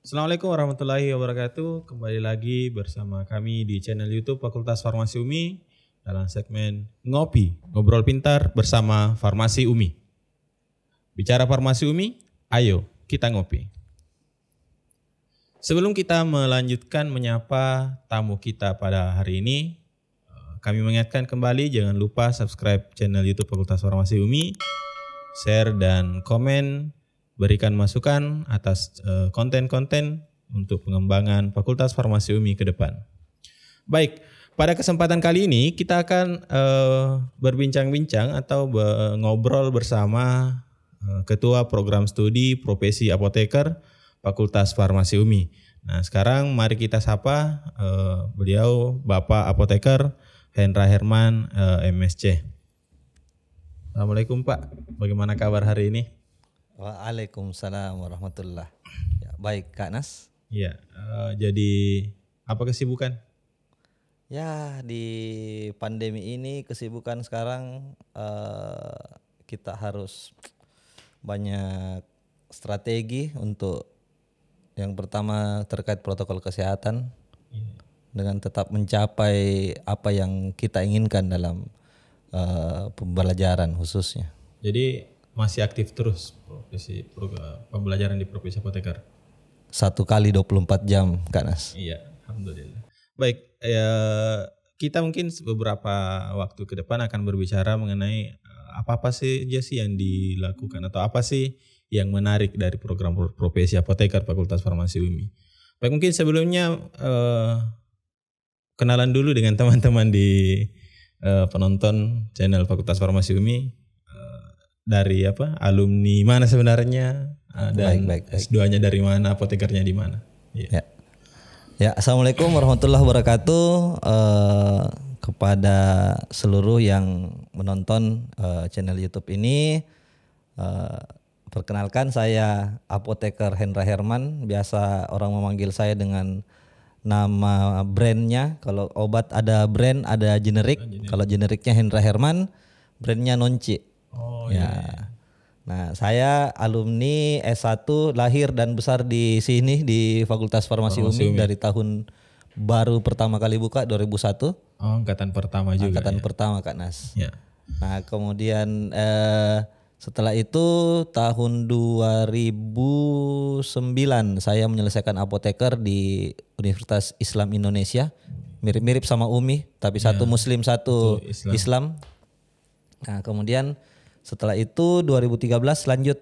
Assalamualaikum warahmatullahi wabarakatuh. Kembali lagi bersama kami di channel YouTube Fakultas Farmasi UMI dalam segmen Ngopi, Ngobrol Pintar bersama Farmasi UMI. Bicara Farmasi UMI, ayo kita ngopi. Sebelum kita melanjutkan menyapa tamu kita pada hari ini, eh, kami mengingatkan kembali jangan lupa subscribe channel YouTube Fakultas Farmasi UMI, share dan komen berikan masukan atas eh, konten-konten untuk pengembangan Fakultas Farmasi UMI ke depan. Baik, pada kesempatan kali ini kita akan eh, berbincang-bincang atau ngobrol bersama eh, Ketua Program Studi Profesi Apoteker Fakultas Farmasi UMI. Nah, sekarang mari kita sapa beliau Bapak Apoteker Hendra Herman MSC. Assalamualaikum Pak, bagaimana kabar hari ini? Waalaikumsalam warahmatullah. Ya, baik Kak Nas. Iya, eh, jadi apa kesibukan? Ya di pandemi ini kesibukan sekarang eh, kita harus banyak strategi untuk yang pertama terkait protokol kesehatan dengan tetap mencapai apa yang kita inginkan dalam eh, pembelajaran khususnya. Jadi masih aktif terus profesi pembelajaran di profesi apoteker. Satu kali 24 jam Kak Nas. Iya, alhamdulillah. Baik, ya kita mungkin beberapa waktu ke depan akan berbicara mengenai apa apa sih sih yang dilakukan atau apa sih yang menarik dari program pro- profesi apoteker Fakultas Farmasi UMI. Baik, mungkin sebelumnya eh, kenalan dulu dengan teman-teman di eh, penonton channel Fakultas Farmasi UMI eh, dari apa alumni mana sebenarnya eh, dan Baik, baik, baik. S2-nya dari mana apotekernya di mana. Iya. Ya. Ya, assalamualaikum warahmatullahi wabarakatuh eh, kepada seluruh yang menonton eh, channel YouTube ini. Eh, perkenalkan saya apoteker Hendra Herman. Biasa orang memanggil saya dengan nama brandnya. Kalau obat ada brand, ada generik. Kalau generiknya Hendra Herman, brandnya Nonci. Oh ya. Nah, saya alumni S1 lahir dan besar di sini di Fakultas Farmasi, UMI, dari tahun baru pertama kali buka 2001, Oh, angkatan pertama juga. angkatan pertama Kak Nas. Ya. Nah, kemudian eh, setelah itu tahun 2009 saya menyelesaikan apoteker di Universitas Islam Indonesia. Mirip-mirip sama UMI, tapi satu muslim, satu Islam. Islam. Nah, kemudian setelah itu 2013 lanjut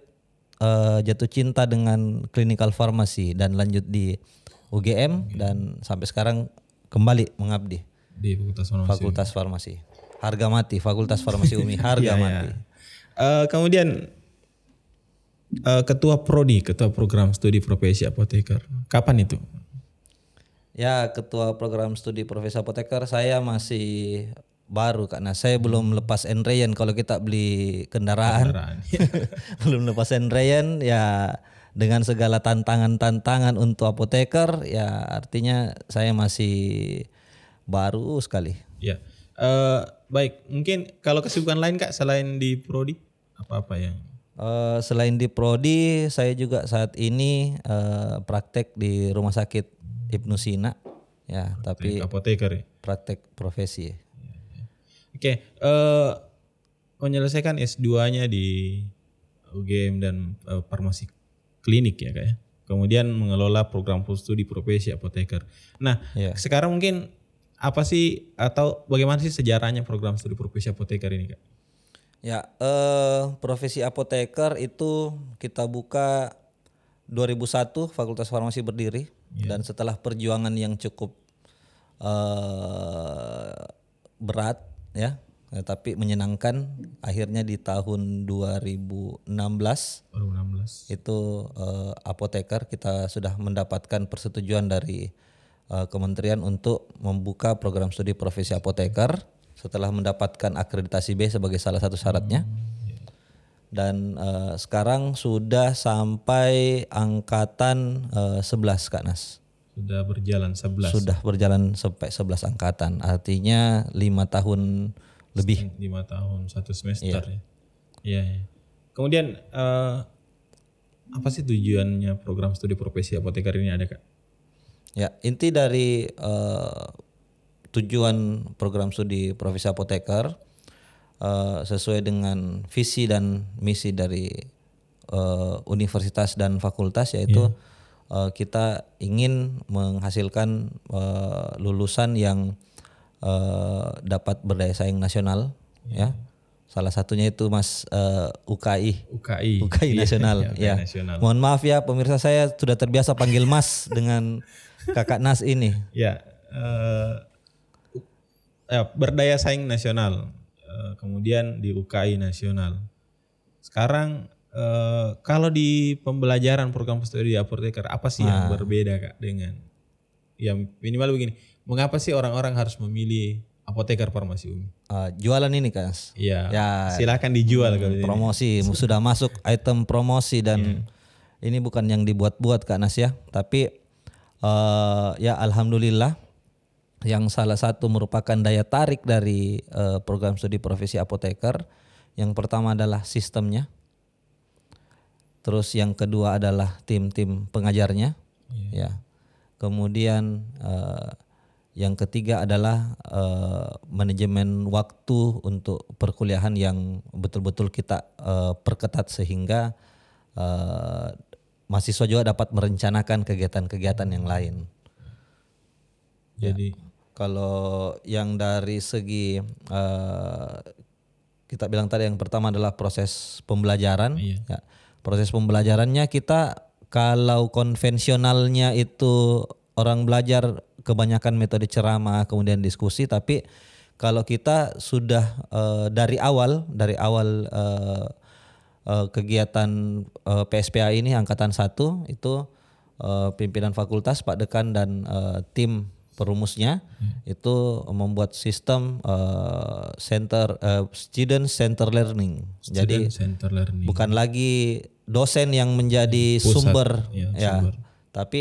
eh, jatuh cinta dengan clinical pharmacy dan lanjut di UGM dan sampai sekarang kembali mengabdi Di Fakultas Farmasi. Fakultas Farmasi. Harga mati Fakultas Farmasi UMI harga Iya, mati. Eh, kemudian eh, ketua prodi, ketua program studi profesi apoteker. Kapan itu? Ya, ketua program studi profesi apoteker saya masih baru karena saya belum lepas enreyen kalau kita beli kendaraan. Kendaraan. belum lepas enreyen ya dengan segala tantangan-tantangan untuk apoteker ya artinya saya masih baru sekali. ya. Eh, baik, mungkin kalau kesibukan lain Kak selain di prodi apa-apa yang Eh, selain di prodi saya juga saat ini eh, praktek di rumah sakit Ibnu Sina ya tapi apoteker ya? praktek profesi. Oke, eh menyelesaikan S2-nya di UGM dan eh, farmasi klinik ya Kak ya. Kemudian mengelola program studi profesi apoteker. Nah, Iya. sekarang mungkin apa sih atau bagaimana sih sejarahnya program studi profesi apoteker ini Kak? Ya, eh, profesi apoteker itu kita buka 2001 Fakultas Farmasi berdiri dan setelah perjuangan yang cukup eh, berat ya, eh, tapi menyenangkan akhirnya di tahun 2016 Baru 16. itu eh, apoteker kita sudah mendapatkan persetujuan dari eh, kementerian untuk membuka program studi profesi apoteker setelah mendapatkan akreditasi B sebagai salah satu syaratnya. Dan eh, sekarang sudah sampai angkatan eh, 11 Kak Nas Sudah berjalan 11 sudah berjalan sampai 11 angkatan artinya lima tahun lebih lima tahun satu semester ya. Iya. iya. Kemudian eh, apa sih tujuannya program studi profesi apoteker ini ada kak? Ya, inti dari eh, tujuan program studi profesi apoteker eh, sesuai dengan visi dan misi dari eh, universitas dan fakultas yaitu eh, kita ingin menghasilkan eh, lulusan yang eh, dapat berdaya saing nasional ya. Salah satunya itu Mas eh, UKI. UKI. UKI Iya, nasional iya, ya. Nasional. Mohon maaf ya pemirsa saya sudah terbiasa panggil Mas dengan Kakak Nas ini. Ya, eh, u- ya, berdaya saing nasional, eh, kemudian di UKI nasional. Sekarang eh, kalau di pembelajaran program studi apoteker apa sih yang berbeda kak dengan yang minimal begini? Mengapa sih orang-orang harus memilih apoteker farmasi umi? Eh, jualan ini kan. Iya, Ya. silakan dijual kalau ini. Promosi sudah masuk item promosi dan ini bukan yang dibuat-buat Kak Nas ya, tapi eh, ya alhamdulillah yang salah satu merupakan daya tarik dari eh, program studi profesi apoteker yang pertama adalah sistemnya. Terus yang kedua adalah tim-tim pengajarnya, ya. Kemudian eh, yang ketiga adalah eh, manajemen waktu untuk perkuliahan yang betul-betul kita eh, perketat sehingga eh, mahasiswa juga dapat merencanakan kegiatan-kegiatan yang lain. Jadi Kalau yang dari segi eh, kita bilang tadi yang pertama adalah proses pembelajaran. Iya. Ya. Proses pembelajarannya kita kalau konvensionalnya itu orang belajar kebanyakan metode ceramah kemudian diskusi, tapi kalau kita sudah eh, dari awal dari awal eh, kegiatan eh, PSPA ini angkatan satu itu pimpinan fakultas Pak Dekan dan tim perumusnya itu membuat sistem eh, center eh, student center learning. Jadi student center learning. bukan lagi dosen yang menjadi Pusat, sumber ya, ya, sumber. tapi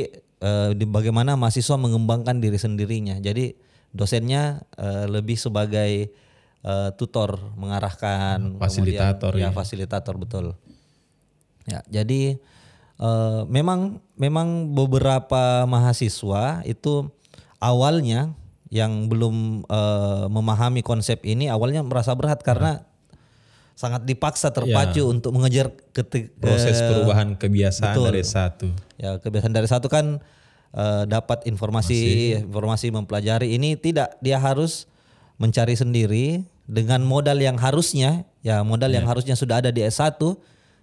di bagaimana mahasiswa mengembangkan diri sendirinya. Jadi dosennya eh, lebih sebagai eh, tutor mengarahkan, Fasilitator, kemudian- ya, ya. fasilitator betul. Ya, jadi eh, memang memang beberapa mahasiswa itu awalnya yang belum eh, memahami konsep ini awalnya merasa berat karena sangat dipaksa terpacu untuk mengejar keti- Proses perubahan kebiasaan betul. dari satu. Ya kebiasaan dari satu kan eh, dapat informasi, informasi mempelajari. Ini tidak dia harus mencari sendiri dengan modal yang harusnya. Ya modal yang harusnya sudah ada di S1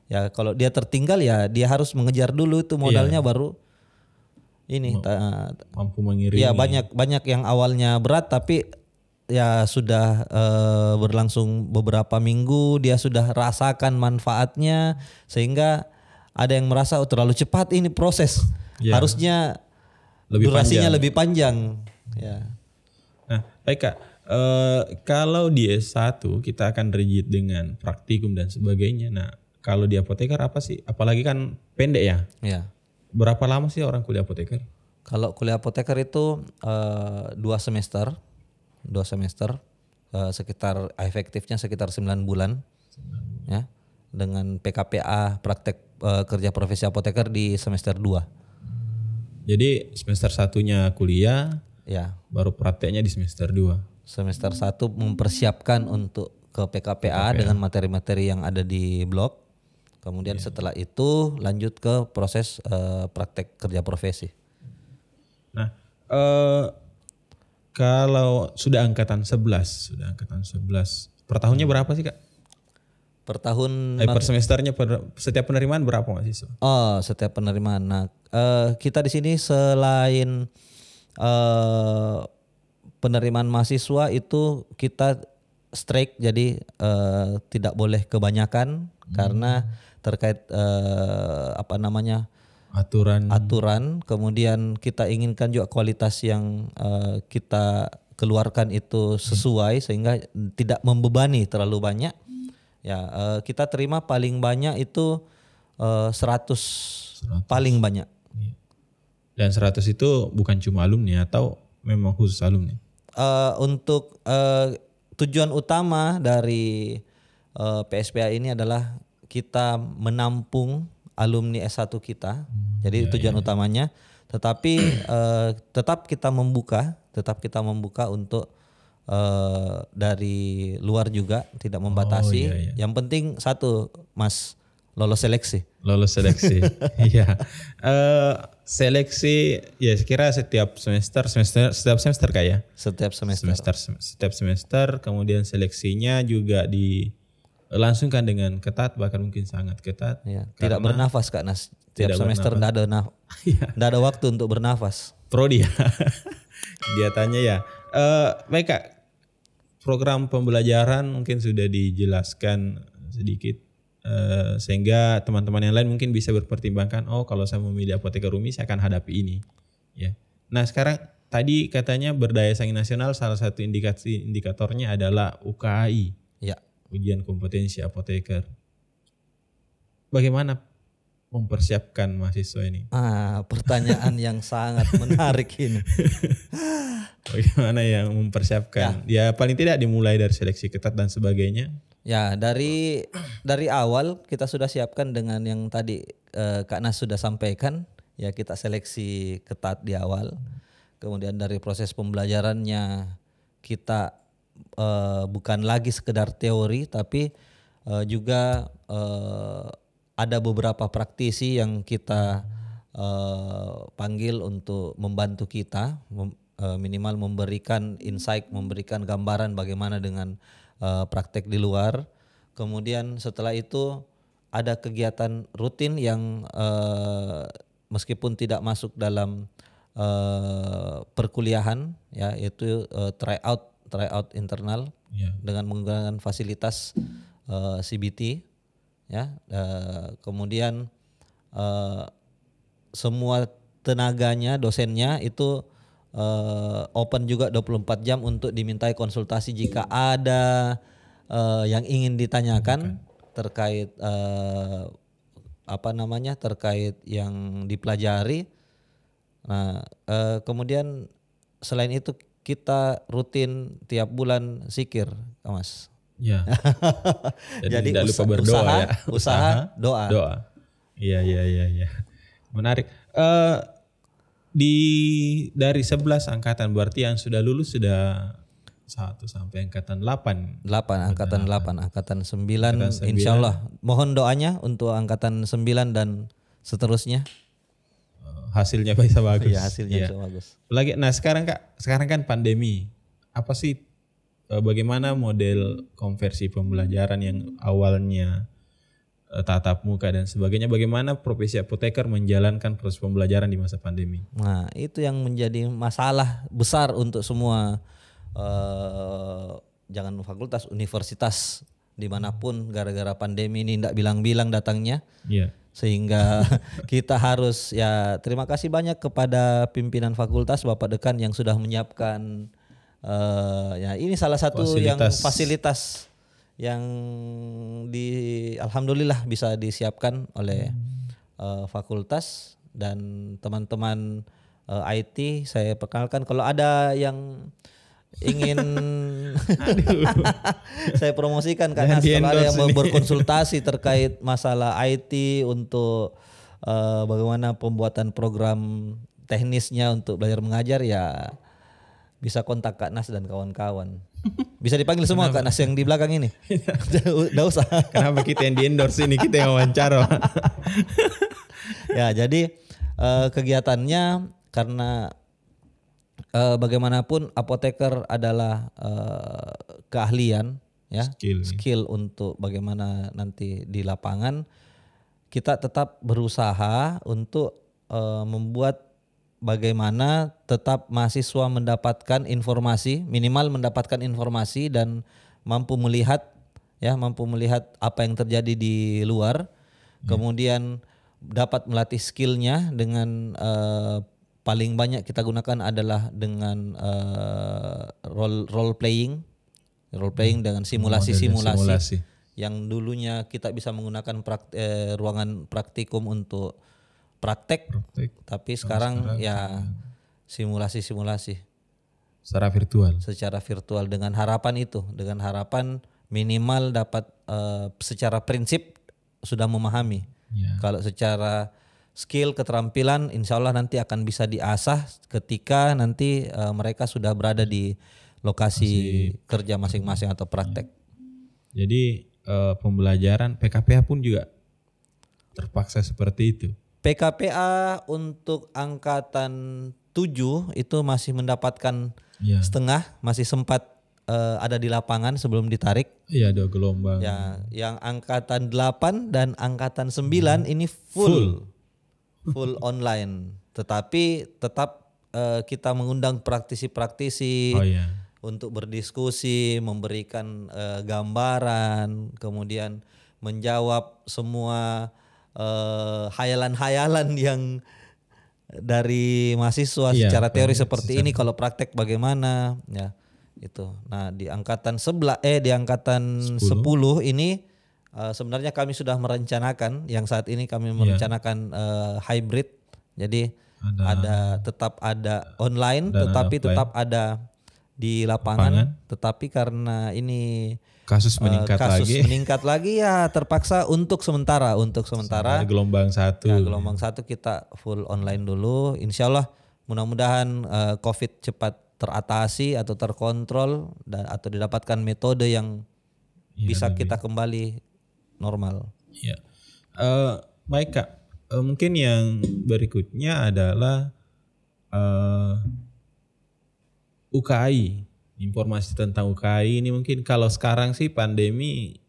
ya kalau dia tertinggal ya dia harus mengejar dulu itu modalnya baru ini ta- Mampu mengiringi. ya banyak banyak yang awalnya berat tapi ya sudah eh, berlangsung beberapa minggu dia sudah rasakan manfaatnya sehingga ada yang merasa oh, terlalu cepat ini proses Ya. harusnya Lebih durasinya panjang. lebih panjang ya Nah, baik Kak. Eh, kalau di S1 kita akan rigid dengan praktikum dan sebagainya. Nah, kalau di apoteker apa sih? Apalagi kan pendek ya. ya Berapa lama sih orang kuliah apoteker? kalau kuliah apoteker itu eh, dua semester. Dua semester. Eh, sekitar efektifnya sekitar 9 bulan. Ya. Dengan PKPA praktek eh, kerja profesi apoteker di semester 2 Jadi semester satunya kuliah, ya. baru prakteknya di semester 2. semester 1 mempersiapkan untuk ke PKPA, dengan materi-materi yang ada di blog. Kemudian setelah itu lanjut ke proses eh, praktek kerja profesi. Nah, eh kalau sudah angkatan 11, sudah angkatan 11. Per tahunnya berapa sih, Kak? Per tahun Eh, per semesternya per, setiap penerimaan berapa mahasiswa? Oh, setiap penerimaan. Nah, eh, kita di sini selain eh, penerimaan mahasiswa itu kita strike, jadi eh, tidak boleh kebanyakan karena terkait eh, apa namanya Aturan aturan. Kemudian kita inginkan juga kualitas yang eh, kita keluarkan itu sesuai sehingga tidak membebani terlalu banyak. Ya, eh, kita terima paling banyak itu eh, 100, paling banyak. dan 100 itu bukan cuma alumni atau memang khusus alumni? Eh, untuk eh, tujuan utama dari eh, PSPA ini adalah kita menampung alumni S1 kita. Jadi tujuan utamanya tetapi eh, tetap kita membuka, tetap kita membuka untuk eh, dari luar juga tidak membatasi. iya, iya. Yang penting satu, Mas, lolos seleksi. Lolos seleksi. Iya. Eh, seleksi ya sekira setiap semester semester setiap semester kayak ya. Setiap semester. semester setiap semester kemudian seleksinya juga dilangsungkan dengan ketat bahkan mungkin sangat ketat. Ya, tidak bernafas Kak Nas. Tiap semester tidak ada naf- Iya. nggak ada waktu untuk bernafas. Prodi ya. Dia tanya ya. Eh baik Kak. Program pembelajaran mungkin sudah dijelaskan sedikit eh, sehingga teman-teman yang lain mungkin bisa berpertimbangkan oh kalau saya memilih apoteker Umi saya akan hadapi ini ya. Nah, sekarang tadi katanya berdaya saing nasional salah satu indikasi indikatornya adalah UKAI, Ya. Ujian kompetensi apoteker. Bagaimana mempersiapkan mahasiswa ini? Ah, pertanyaan yang sangat menarik ini. Bagaimana yang mempersiapkan? Ya. paling tidak dimulai dari seleksi ketat dan sebagainya. Ya, dari dari awal kita sudah siapkan dengan yang tadi eh, Kak Nas sudah sampaikan, ya kita seleksi ketat di awal. Kemudian dari proses pembelajarannya kita eh, bukan lagi sekedar teori tapi eh, juga eh, ada beberapa praktisi yang kita eh, panggil untuk membantu kita mem- eh, minimal memberikan insight, memberikan gambaran bagaimana dengan eh, praktek di luar. Kemudian setelah itu ada kegiatan rutin yang eh, meskipun tidak masuk dalam eh, perkuliahan ya itu eh, tryout tryout internal Ya. dengan menggunakan fasilitas eh, CBT ya. Eh, kemudian eh, semua tenaganya dosennya itu eh, open juga 24 jam untuk dimintai konsultasi jika ada eh, yang ingin ditanyakan. terkait eh, apa namanya terkait yang dipelajari. Nah eh, kemudian selain itu kita rutin tiap bulan sikir mas Ya. Jadi, Jadi tidak lupa berdoa usaha- ya. usaha, doa. Doa. Iya iya iya iya. Menarik. Eh di dari 11 angkatan berarti yang sudah lulus sudah satu sampai angkatan 8. 8 angkatan 8 angkatan 9 insya Allah mohon doanya untuk angkatan 9 dan seterusnya hasilnya bisa bagus. ya hasilnya Iya. bisa bagus Lagi nah sekarang Kak, sekarang kan pandemi. Apa sih eh, bagaimana model konversi pembelajaran yang awalnya eh, tatap muka dan sebagainya bagaimana profesi apoteker menjalankan proses pembelajaran di masa pandemi? nah itu yang menjadi masalah besar untuk semua eh, jangan fakultas universitas di mana pun gara-gara pandemi ini tidak bilang-bilang datangnya Iya. Sehingga kita harus ya terima kasih banyak kepada pimpinan fakultas Bapak Dekan yang sudah menyiapkan eh, ya ini salah satu yang Fasilitas. fasilitas yang di alhamdulillah bisa disiapkan oleh eh, fakultas dan teman-teman eh, IT saya perkenalkan kalau ada yang ingin saya promosikan karena ada yang nih. berkonsultasi terkait masalah IT untuk eh, bagaimana pembuatan program teknisnya untuk belajar mengajar ya bisa kontak Kak Nas dan kawan-kawan. Bisa dipanggil semua Kak Nas yang di belakang ini. Udah usah. Kenapa kita yang di endorse ini kita yang wawancara? ya jadi eh, kegiatannya karena eh, bagaimanapun apoteker adalah eh, keahlian ya. Skill. skill untuk bagaimana nanti di lapangan. Kita tetap berusaha untuk eh, membuat bagaimana tetap mahasiswa mendapatkan informasi minimal mendapatkan informasi dan mampu melihat ya mampu melihat apa yang terjadi di luar. Kemudian dapat melatih skillnya dengan eh, paling banyak kita gunakan adalah dengan eh, role role playing. Role playing dengan simulasi-simulasi. Simulasi. yang dulunya kita bisa menggunakan prak- eh, ruangan praktikum untuk praktek. Praktek. Tapi sekarang ya. simulasi-simulasi. Secara virtual. secara virtual dengan harapan itu. Dengan harapan minimal dapat eh, secara prinsip sudah memahami. Ya. Kalau secara skill keterampilan insya Allah nanti akan bisa diasah ketika nanti eh, mereka sudah berada di lokasi kerja masing-masing atau praktek. Jadi eh, pembelajaran PKPH pun juga terpaksa seperti itu. PKPA untuk angkatan 7 itu masih mendapatkan Ya. setengah, masih sempat eh, ada di lapangan sebelum ditarik. Iya ada gelombang. Ya, yang angkatan 8 dan angkatan 9 ini full full online. Tetapi tetap eh, kita mengundang praktisi-praktisi Oh iya. untuk berdiskusi, memberikan eh, gambaran, kemudian menjawab semua eh, hayalan-hayalan yang dari mahasiswa Iya, secara teori seperti ini kalau praktek bagaimana ya itu. Nah, di angkatan sebelah eh di angkatan 10, ini eh, sebenarnya kami sudah merencanakan yang saat ini kami merencanakan eh, hybrid. Jadi ada, tetap ada online tetapi tetap ada di lapangan, tetapi karena ini Kasus eh, meningkat kasus lagi. meningkat lagi ya terpaksa untuk sementara untuk sementara Ada gelombang satu. Nah, gelombang satu kita full online dulu. Insya Allah mudah-mudahan eh, COVID cepat teratasi atau terkontrol dan atau didapatkan metode yang bisa kita kembali normal. Ya. Eh, baik kak. Eh, mungkin yang berikutnya adalah eh, UKI. Informasi tentang UKI ini mungkin kalau sekarang sih pandemi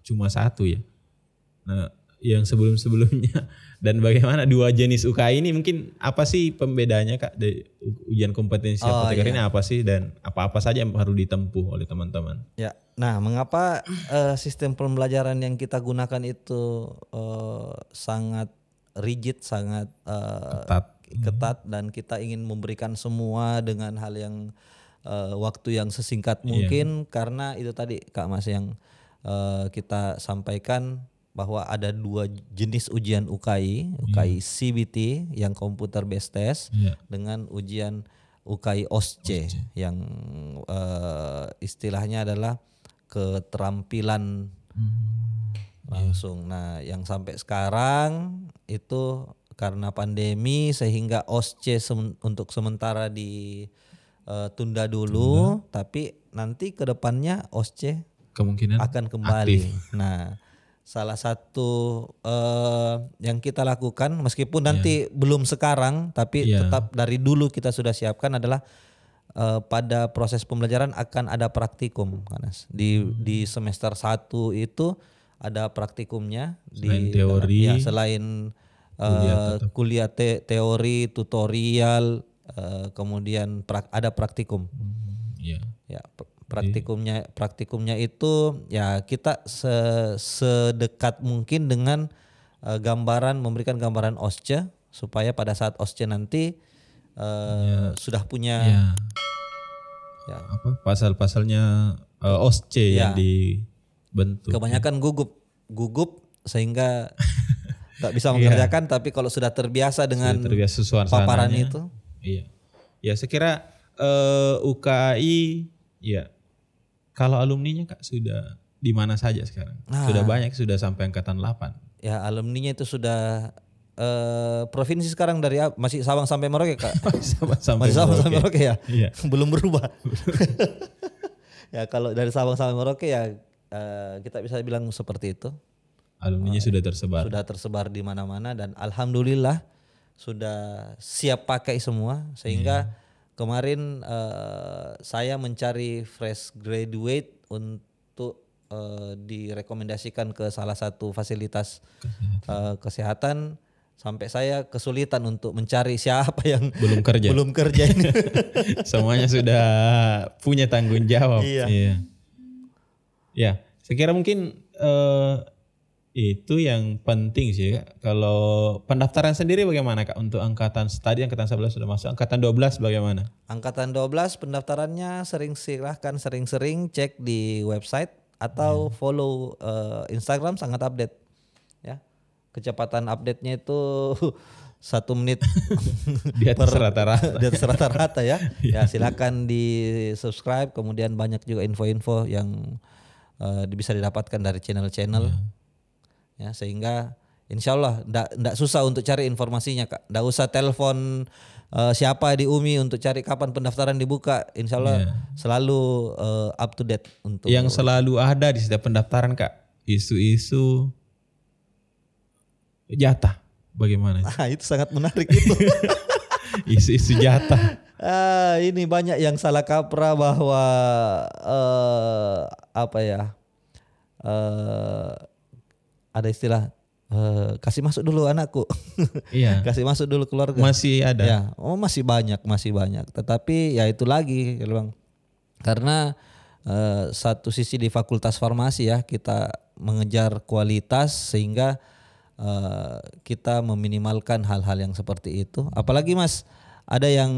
cuma satu ya. Nah, yang sebelum-sebelumnya dan bagaimana dua jenis UKI ini mungkin apa sih pembedanya kak dari ujian kompetensi Oh, apoteker ini apa sih dan apa-apa saja yang harus ditempuh oleh teman-teman? Ya. Nah, mengapa eh, sistem pembelajaran yang kita gunakan itu eh, sangat rigid, sangat eh, Ketat. ketat dan kita ingin memberikan semua dengan hal yang eh, waktu yang sesingkat mungkin karena itu tadi Kak Mas yang kita sampaikan bahwa ada dua jenis ujian UKI, UKI CBT yang computer based test Iya. dengan ujian UKI OSCE yang eh, istilahnya adalah keterampilan. Langsung. Nah, yang sampai sekarang itu karena pandemi sehingga OSCE sem- untuk sementara ditunda dulu, tapi nanti ke depannya OSCE Kemungkinan akan kembali. Nah, salah satu eh, yang kita lakukan meskipun nanti belum sekarang, tapi Iya. tetap dari dulu kita sudah siapkan adalah eh, pada proses pembelajaran akan ada praktikum, Kanas. Di Hmm. di semester 1 itu ada praktikumnya Selain di teori, ya, selain eh, kuliah te- teori, tutorial, eh, kemudian prak- ada praktikum. Iya. Ya, pr- praktikumnya praktikumnya itu ya kita se- sedekat mungkin dengan eh, gambaran memberikan gambaran OSCE supaya pada saat OSCE nanti eh, sudah punya Ya. ya, apa pasal-pasalnya eh, OSCE yang Ya. dibentuk. kebanyakan gugup gugup sehingga tak bisa mengerjakan tapi kalau sudah terbiasa dengan terbiasa suasananya. paparan itu Iya. Ya saya kira eh, UKI ya kalau alumninya Kak sudah di mana saja sekarang? Sudah banyak sudah sampai angkatan 8. ya alumninya itu sudah eh, provinsi sekarang dari masih Sabang sampai Merauke Kak sampai Masih Sabang sampai Merauke ya? Iya. Belum berubah. ya kalau dari Sabang sampai Merauke ya eh, kita bisa bilang seperti itu. Alumninya sudah tersebar. Sudah tersebar di mana-mana dan alhamdulillah sudah siap pakai semua sehingga kemarin eh, saya mencari fresh graduate untuk eh, direkomendasikan ke salah satu fasilitas eh, kesehatan sampai saya kesulitan untuk mencari siapa yang Belum kerja. belum kerja ini. Semuanya sudah punya tanggung jawab. Iya. Iya. Ya, saya kira mungkin eh, itu yang penting sih Kak. Kalau pendaftaran sendiri bagaimana Kak? Untuk angkatan tadi angkatan 11 sudah masuk, angkatan 12 bagaimana? Angkatan 12 pendaftarannya sering silahkan sering-sering cek di website atau follow eh, Instagram sangat update ya. Kecepatan update-nya itu satu menit Di atas rata-rata. di atas rata-rata ya. Ya silakan di subscribe kemudian banyak juga info-info yang eh, bisa didapatkan dari channel-channel. Ya sehingga Insya Allah ndak ndak susah untuk cari informasinya kak. Ndak usah telepon eh, siapa di UMI untuk cari kapan pendaftaran dibuka. Insya Allah selalu eh, up to date untuk. Yang selalu ada di setiap pendaftaran kak, isu-isu jatah. Bagaimana? Ah, itu sangat menarik itu. Isu-isu jatah. Ah, ini banyak yang salah kaprah bahwa eh, apa ya? eh ada istilah eh, kasih masuk dulu anakku. Iya. kasih masuk dulu keluarga. Masih ada. Ya, oh masih banyak, masih banyak. Tetapi ya itu lagi, ya, Bang. Karena eh, satu sisi di Fakultas Farmasi ya kita mengejar kualitas sehingga eh, kita meminimalkan hal-hal yang seperti itu. Apalagi Mas, ada yang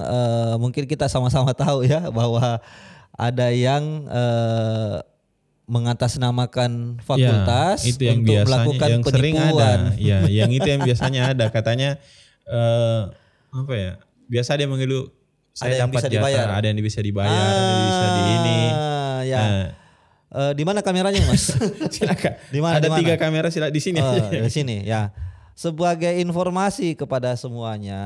eh, mungkin kita sama-sama tahu ya bahwa ada yang eh, mengatasnamakan fakultas Ya, itu yang untuk biasanya melakukan yang sering penipuan. ada. Ya, yang itu yang biasanya ada. Katanya eh apa ya? Biasa dia mengeluh saya Ada yang dapat bisa jatah, dibayar. ada yang bisa dibayar, ada yang bisa di ini. Ah, ya. Nah, Eh, di mana kameranya, Mas? silakan. Di mana, ada di mana? tiga kamera sila di sini. Oh, di sini ya. Sebagai informasi kepada semuanya,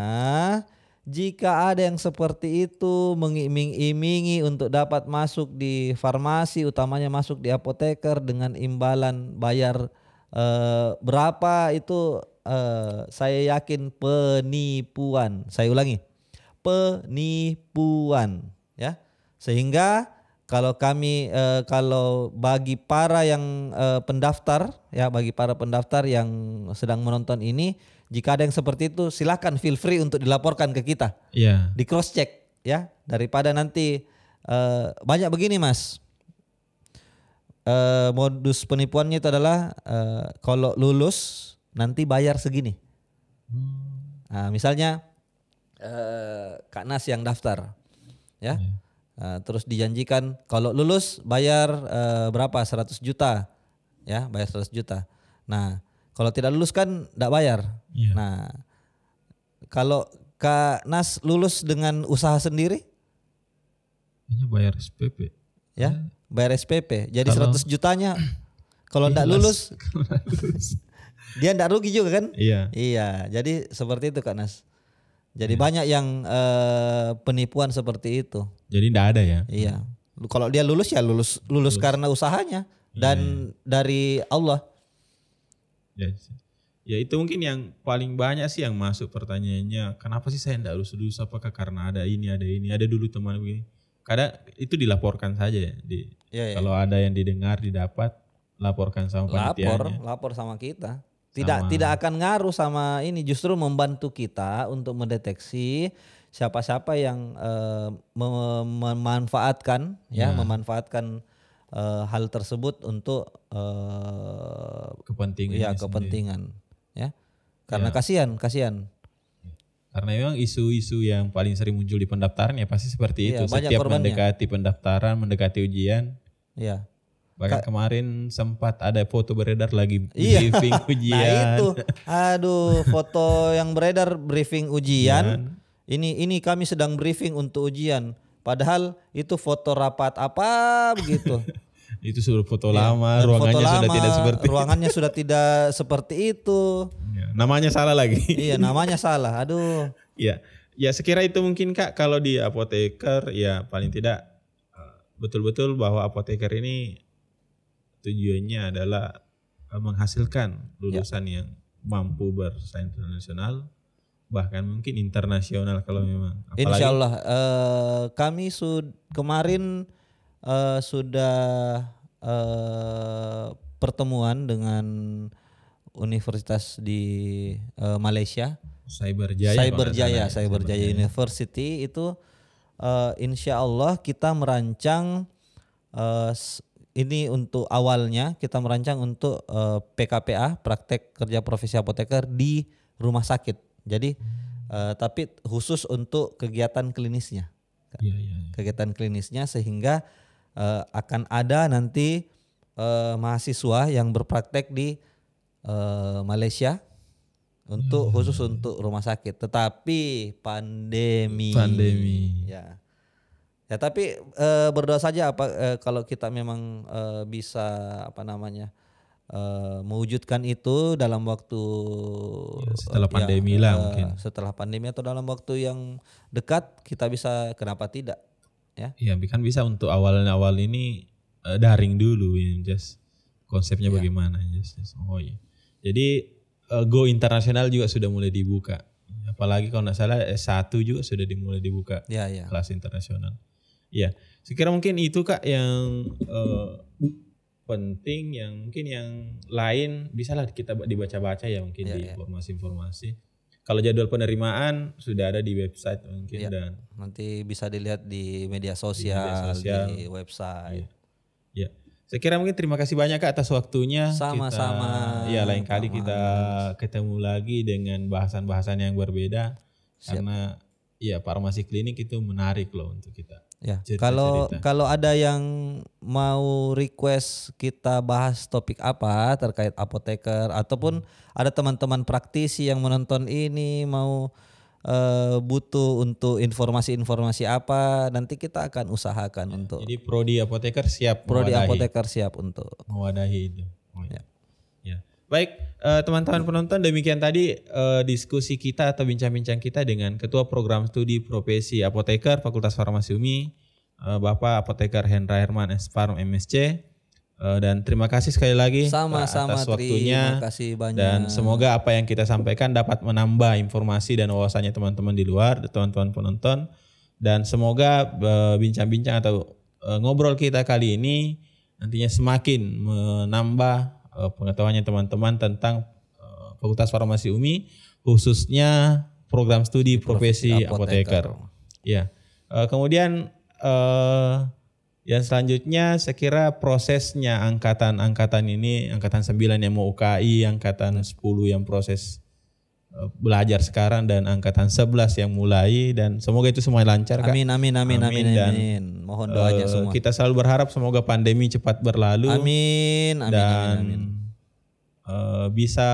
jika ada yang seperti itu mengiming-imingi untuk dapat masuk di farmasi, utamanya masuk di apoteker dengan imbalan bayar eh, berapa itu eh, saya yakin penipuan. Saya ulangi, penipuan, ya. Sehingga kalau kami eh, kalau bagi para yang eh, pendaftar ya bagi para pendaftar yang sedang menonton ini jika ada yang seperti itu silakan feel free untuk dilaporkan ke kita. Iya. di cross check ya. Daripada nanti eh, banyak begini mas. Eh, modus penipuannya itu adalah eh, kalau lulus nanti bayar segini. Nah, misalnya eh, kak Nas yang daftar ya. Nah, terus dijanjikan kalau lulus bayar eh, berapa? 100 juta ya bayar 100 juta. Nah kalau tidak lulus kan tidak bayar Iya. nah kalau kak Nas lulus dengan usaha sendiri Hanya bayar SPP. ya bayar SPP jadi Kalau- 100 jutanya kalau tidak lulus dia tidak rugi juga kan Iya. iya jadi seperti itu kak Nas jadi banyak yang eh, penipuan seperti itu Jadi tidak ada ya. Iya. Kalau dia lulus ya lulus lulus karena usahanya dan dari Allah. Ya, ya itu mungkin yang paling banyak sih yang masuk pertanyaannya. Kenapa sih saya tidak lulus lulus? Apakah karena ada ini ada ini? Ada dulu teman begini. Kadang itu dilaporkan saja ya. Di, Iya, iya. Kalau ada yang didengar didapat laporkan sama Lapor, panitianya. lapor sama kita. Tidak Sama. tidak akan ngaruh sama ini justru membantu kita untuk mendeteksi siapa-siapa yang eh, mem- memanfaatkan ya, memanfaatkan eh, hal tersebut untuk eh Kepentingan. ya kepentingan ya. Karena kasihan, kasihan. Karena memang isu-isu yang paling sering muncul di pendaftaran ya pasti seperti Iya, itu. Setiap korbannya. mendekati pendaftaran, mendekati ujian. Ya. Bahkan kemarin sempat ada foto beredar lagi Iya. briefing ujian. Nah itu, aduh foto yang beredar briefing ujian. Ini ini kami sedang briefing untuk ujian. Padahal itu foto rapat apa begitu. Itu sudah foto Iya. lama, ruangannya foto sudah lama, tidak seperti ruangannya sudah tidak seperti itu. Ya, namanya salah lagi. iya namanya salah. Aduh. ya, ya sekira itu mungkin kak kalau di apoteker ya paling tidak eh, betul-betul bahwa apoteker ini tujuannya adalah eh, menghasilkan lulusan yang mampu bersaing internasional bahkan mungkin internasional kalau memang apalagi Insya Allah eh, kami sud kemarin eh, sudah eh, pertemuan dengan universitas di eh, Malaysia. Cyber Jaya kalau Cyber nggak Jaya, salah ya, Cyber Jaya University itu eh, insya Allah kita merancang s- ini untuk awalnya kita merancang untuk eh, PKPA praktek kerja profesi apoteker di rumah sakit. Jadi eh, tapi khusus untuk kegiatan klinisnya, Iya, iya, iya. kegiatan klinisnya sehingga eh, akan ada nanti eh, mahasiswa yang berpraktek di eh, Malaysia untuk khusus untuk rumah sakit. Tetapi pandemi. Pandemi. Ya. Ya tapi eh, berdoa saja apa eh, kalau kita memang eh, bisa apa namanya eh, mewujudkan itu dalam waktu Ya, setelah ya, pandemi lah eh, mungkin. setelah pandemi atau dalam waktu yang dekat kita bisa kenapa tidak ya Iya, kan bisa untuk awal-awal ini eh, daring dulu ya, just konsepnya Iya. bagaimana, just, just. Oh iya. Jadi eh, go internasional juga sudah mulai dibuka. Apalagi kalau nggak salah S1 juga sudah dimulai dibuka ya ya kelas internasional. Iya, sekira mungkin itu kak yang eh, penting, yang mungkin yang lain bisalah kita dibaca-baca ya mungkin Iya, di iya. informasi-informasi. Kalau jadwal penerimaan sudah ada di website mungkin Iya. dan nanti bisa dilihat di media sosial di, sosial. website Ya, saya kira mungkin terima kasih banyak Kak atas waktunya. Sama-sama. Ya, lain kali kita ketemu lagi dengan bahasan-bahasan yang berbeda karena ya farmasi klinik itu menarik loh untuk kita. Ya, kalau kalau ada yang mau request kita bahas topik apa terkait apoteker ataupun ada teman-teman praktisi yang menonton ini mau eh, butuh untuk informasi-informasi apa, nanti kita akan usahakan untuk Jadi prodi apoteker siap prodi mewadahi, apoteker siap untuk. mewadahi itu. Oh, ya. Baik, eh, teman-teman penonton demikian tadi eh, diskusi kita atau bincang-bincang kita dengan Ketua Program Studi Profesi Apoteker Fakultas Farmasi UMI, eh, Bapak Apoteker Hendra Herman Esparm MSC. Eh, dan terima kasih sekali lagi Sama-sama atas waktunya. terima kasih banyak. Dan semoga apa yang kita sampaikan dapat menambah informasi dan wawasannya teman-teman di luar, teman-teman penonton. Dan semoga eh, bincang-bincang atau eh, ngobrol kita kali ini nantinya semakin menambah pengetahuannya teman-teman tentang eh, Fakultas Farmasi UMI, khususnya program studi profesi apoteker. apoteker. Ya. Eh, kemudian eh yang selanjutnya saya kira prosesnya angkatan-angkatan ini, angkatan 9 yang mau UKI, angkatan 10 yang proses eh, belajar sekarang dan angkatan 11 yang mulai dan semoga itu semua lancar Kak. Amin amin amin amin Amin, amin. dan, Mohon doanya Eh, semua. Kita selalu berharap semoga pandemi cepat berlalu Amin amin dan amin amin. eh, bisa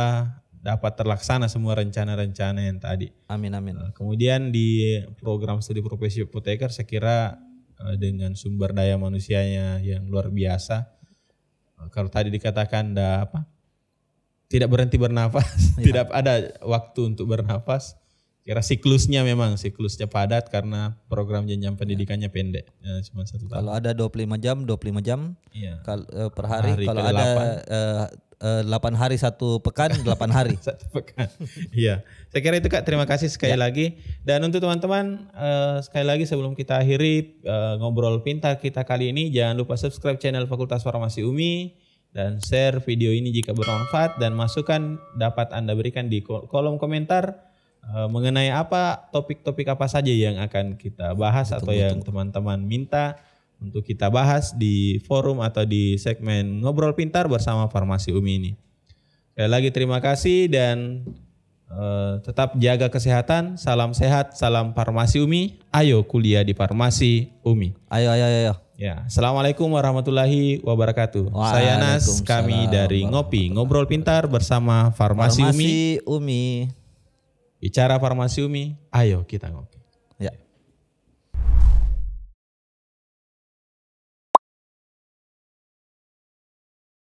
dapat terlaksana semua rencana-rencana yang tadi. Amin amin. Nah, Kemudian di program studi profesi apoteker saya kira eh, dengan sumber daya manusianya yang luar biasa. Eh, Kalau tadi dikatakan ada apa? Tidak berhenti bernafas, tidak ada waktu untuk bernafas. Kira siklusnya memang siklusnya padat karena program jenjang pendidikannya pendek, eh, cuma satu tahun. Kalau ada 25 jam 25 jam Iya. kal- eh, per hari. Hari Kalau ada eh, eh, 8 hari satu pekan 8 hari. satu pekan. Iya, saya kira itu kak. Terima kasih sekali lagi. Dan untuk teman-teman eh, sekali lagi sebelum kita akhiri eh, ngobrol pintar kita kali ini, jangan lupa subscribe channel Fakultas Farmasi UMI dan share video ini jika bermanfaat dan masukan dapat anda berikan di kol- kolom komentar eh, mengenai apa topik-topik apa saja yang akan kita bahas atau yang teman-teman minta untuk kita bahas di forum atau di segmen ngobrol pintar bersama Farmasi UMI ini. Sekali lagi terima kasih dan eh, tetap jaga kesehatan. Salam sehat, salam Farmasi UMI. Ayo kuliah di Farmasi UMI. Ayo ayo ayo. Ya, assalamualaikum warahmatullahi wabarakatuh. Saya Nas, kami dari Ngopi Ngobrol Pintar bersama Farmasi, Umi. Farmasi Umi. Bicara Farmasi Umi, ayo kita ngopi.